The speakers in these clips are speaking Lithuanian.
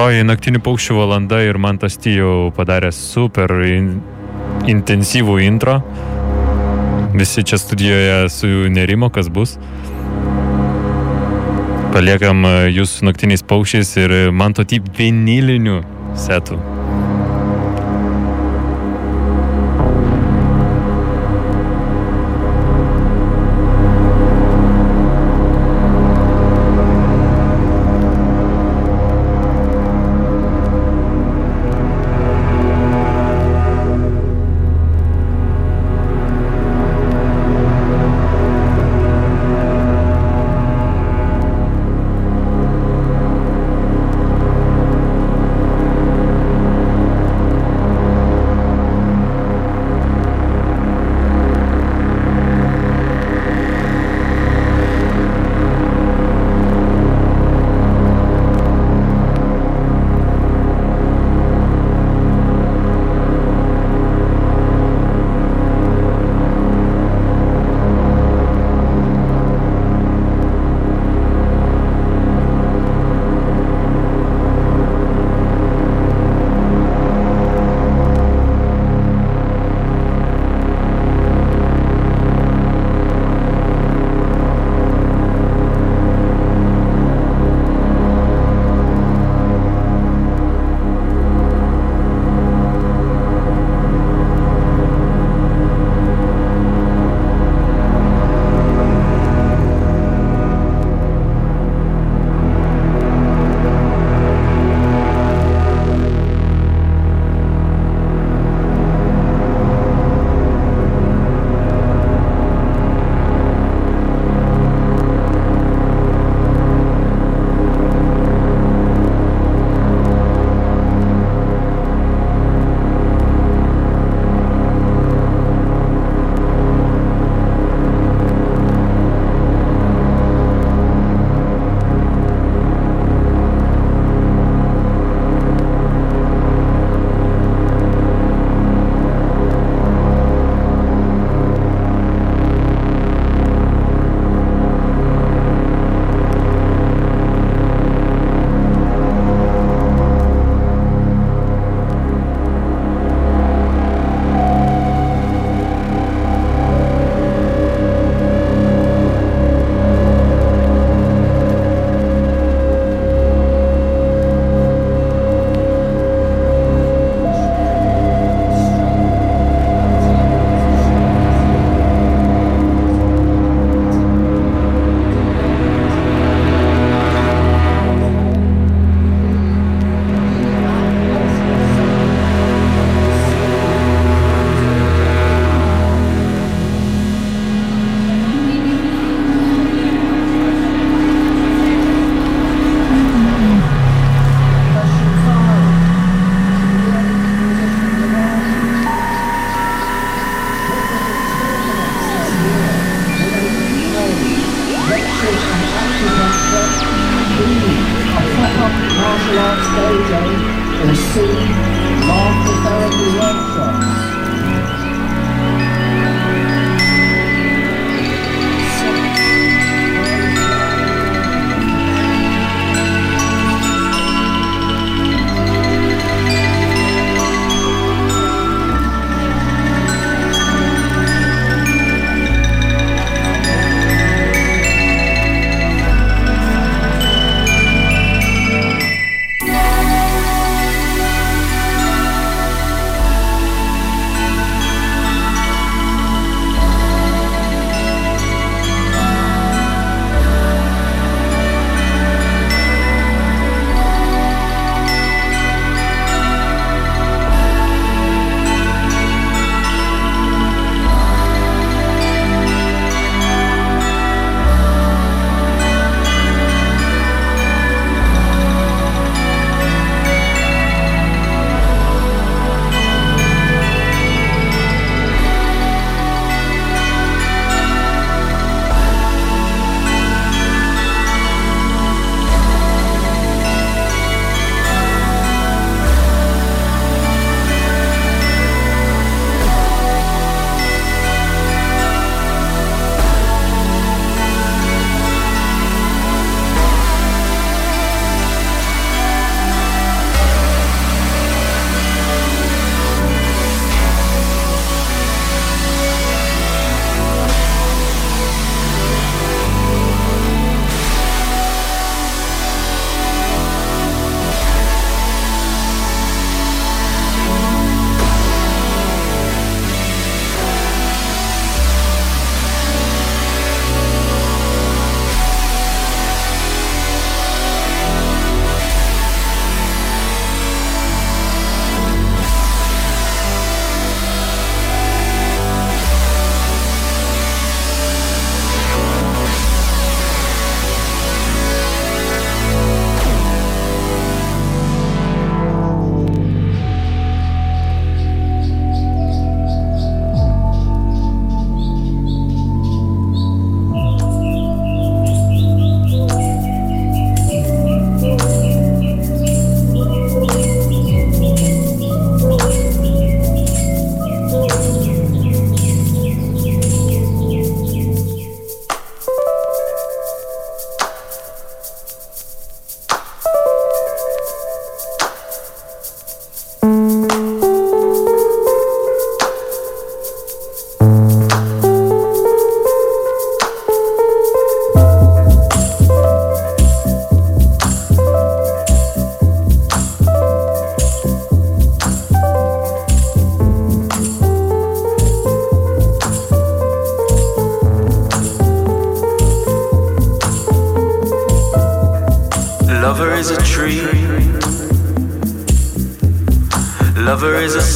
Antroji naktinių paukščių valanda ir man tas jau padarė super in, intensyvų intro. Visi čia studijoje su nerimo, kas bus. Paliekam e, jūs naktiniais paukščiais ir man to tip vinilinių setų.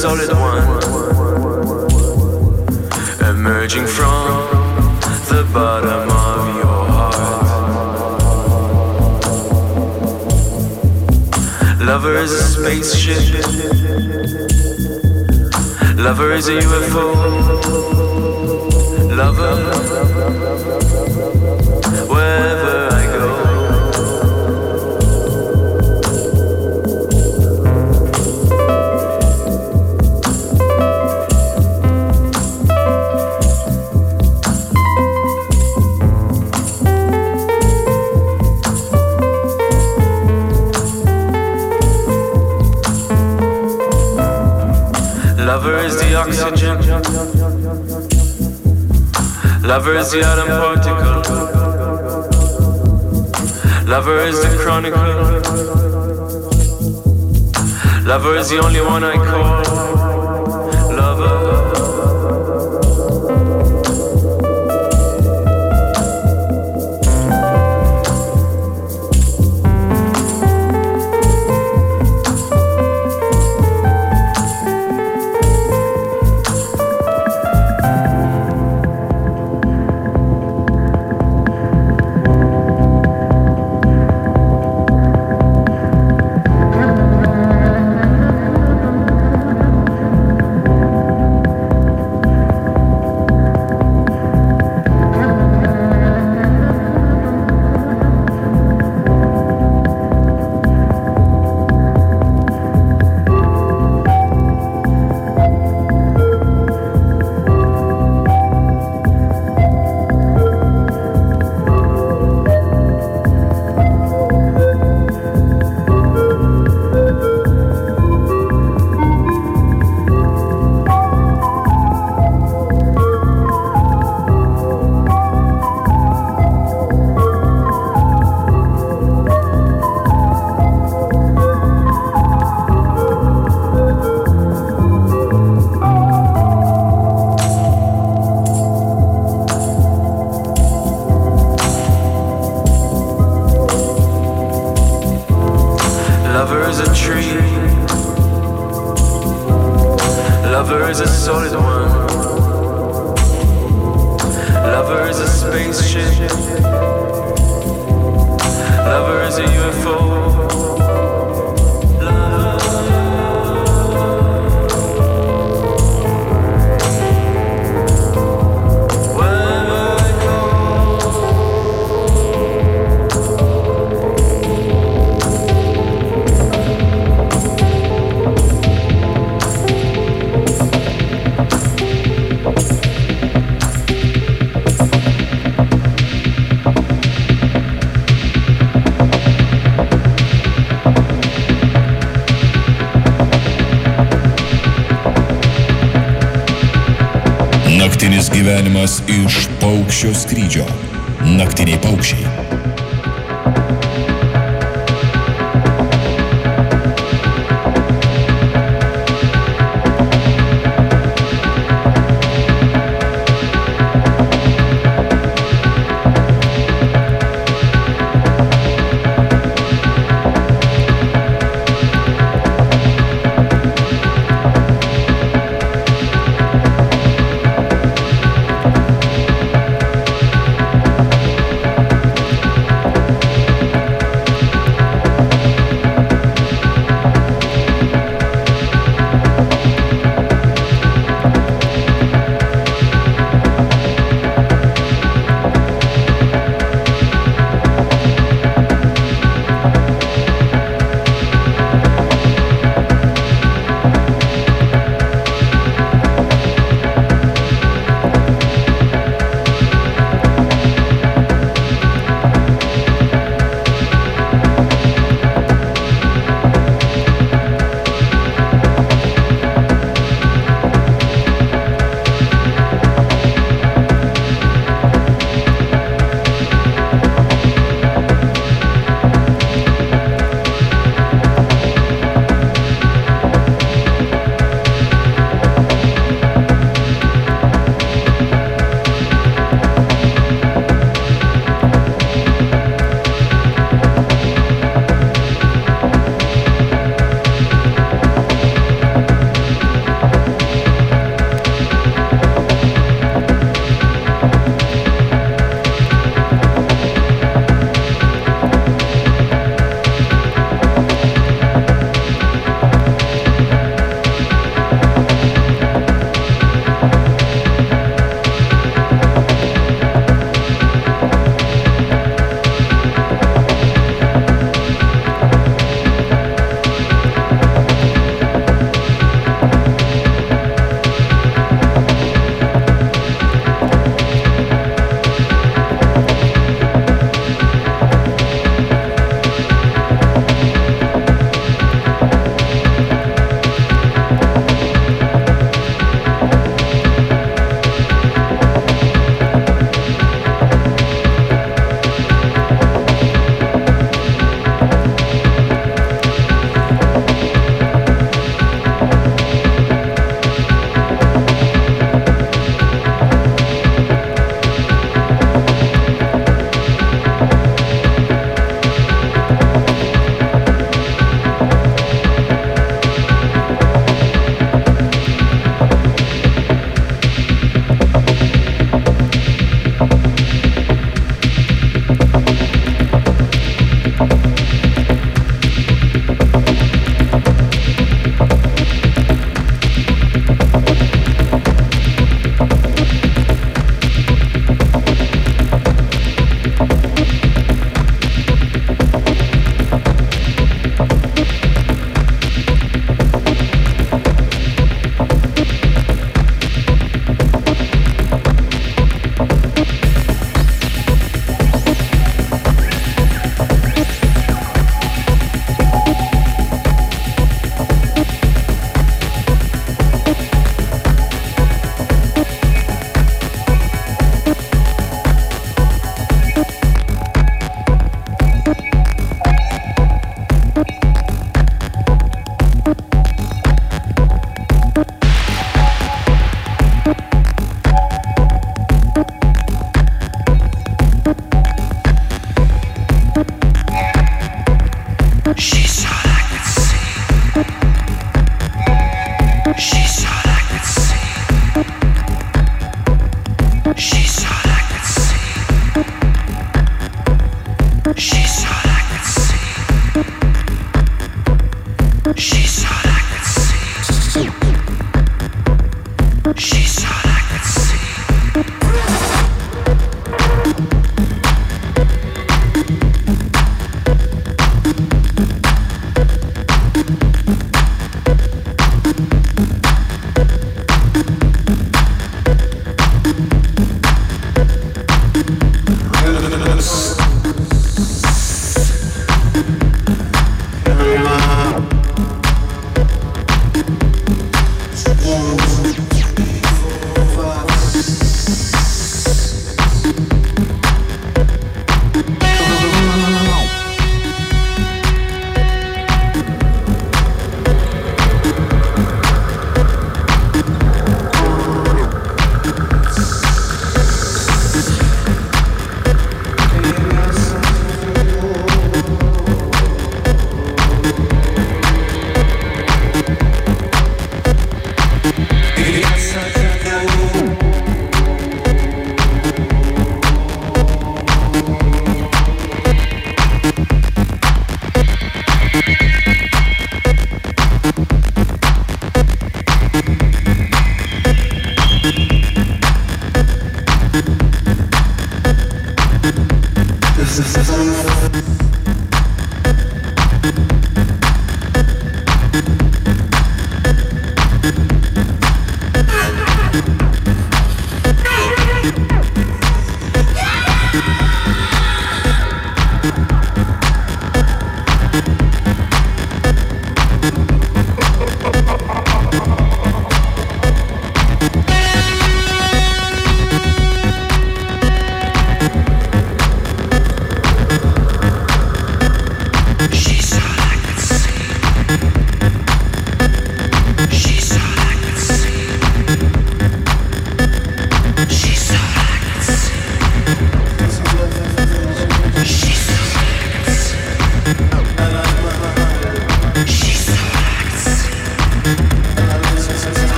Solid Lover is the atom particle. Lover is the chronicle. Lover is the only one I call. Iš paukščio skrydžio.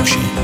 东西。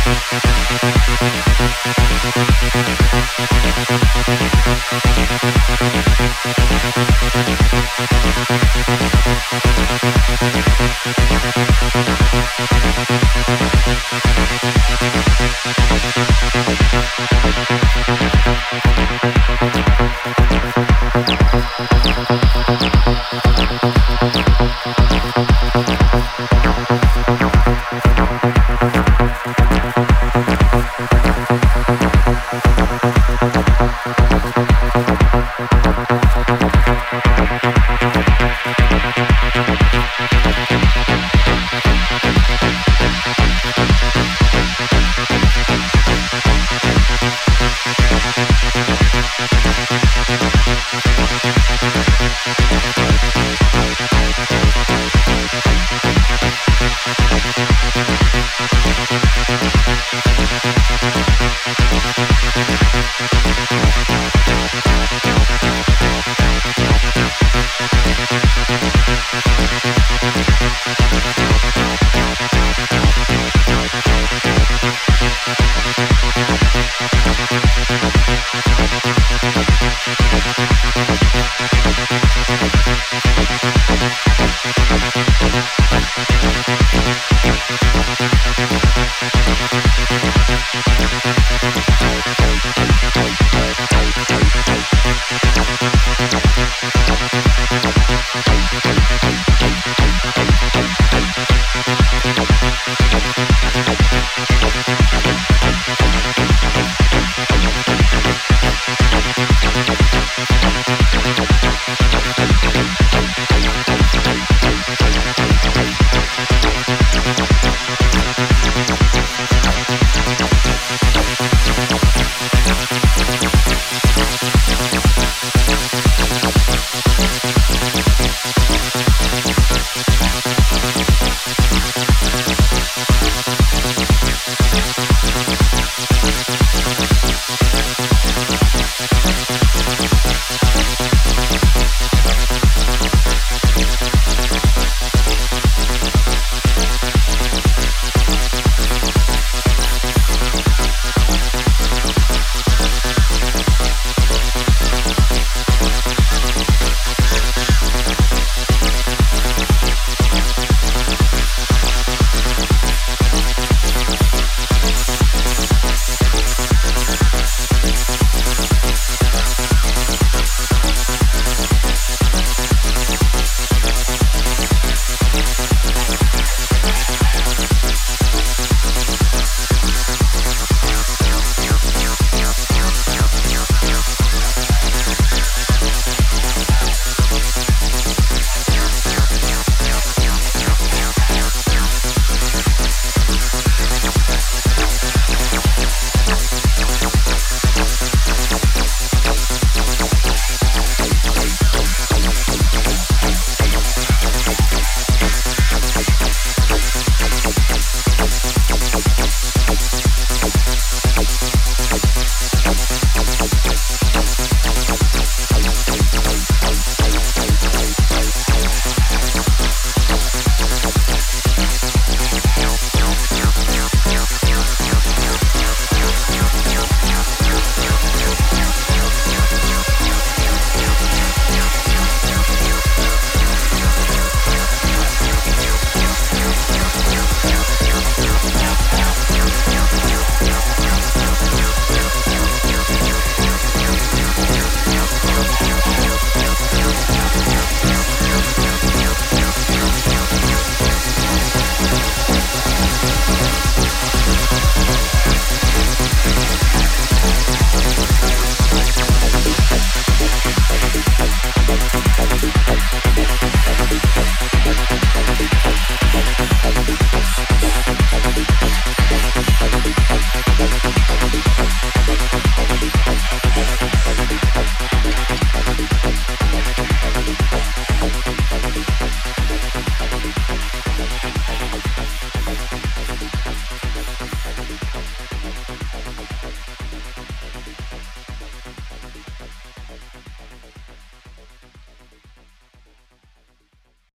Thank you.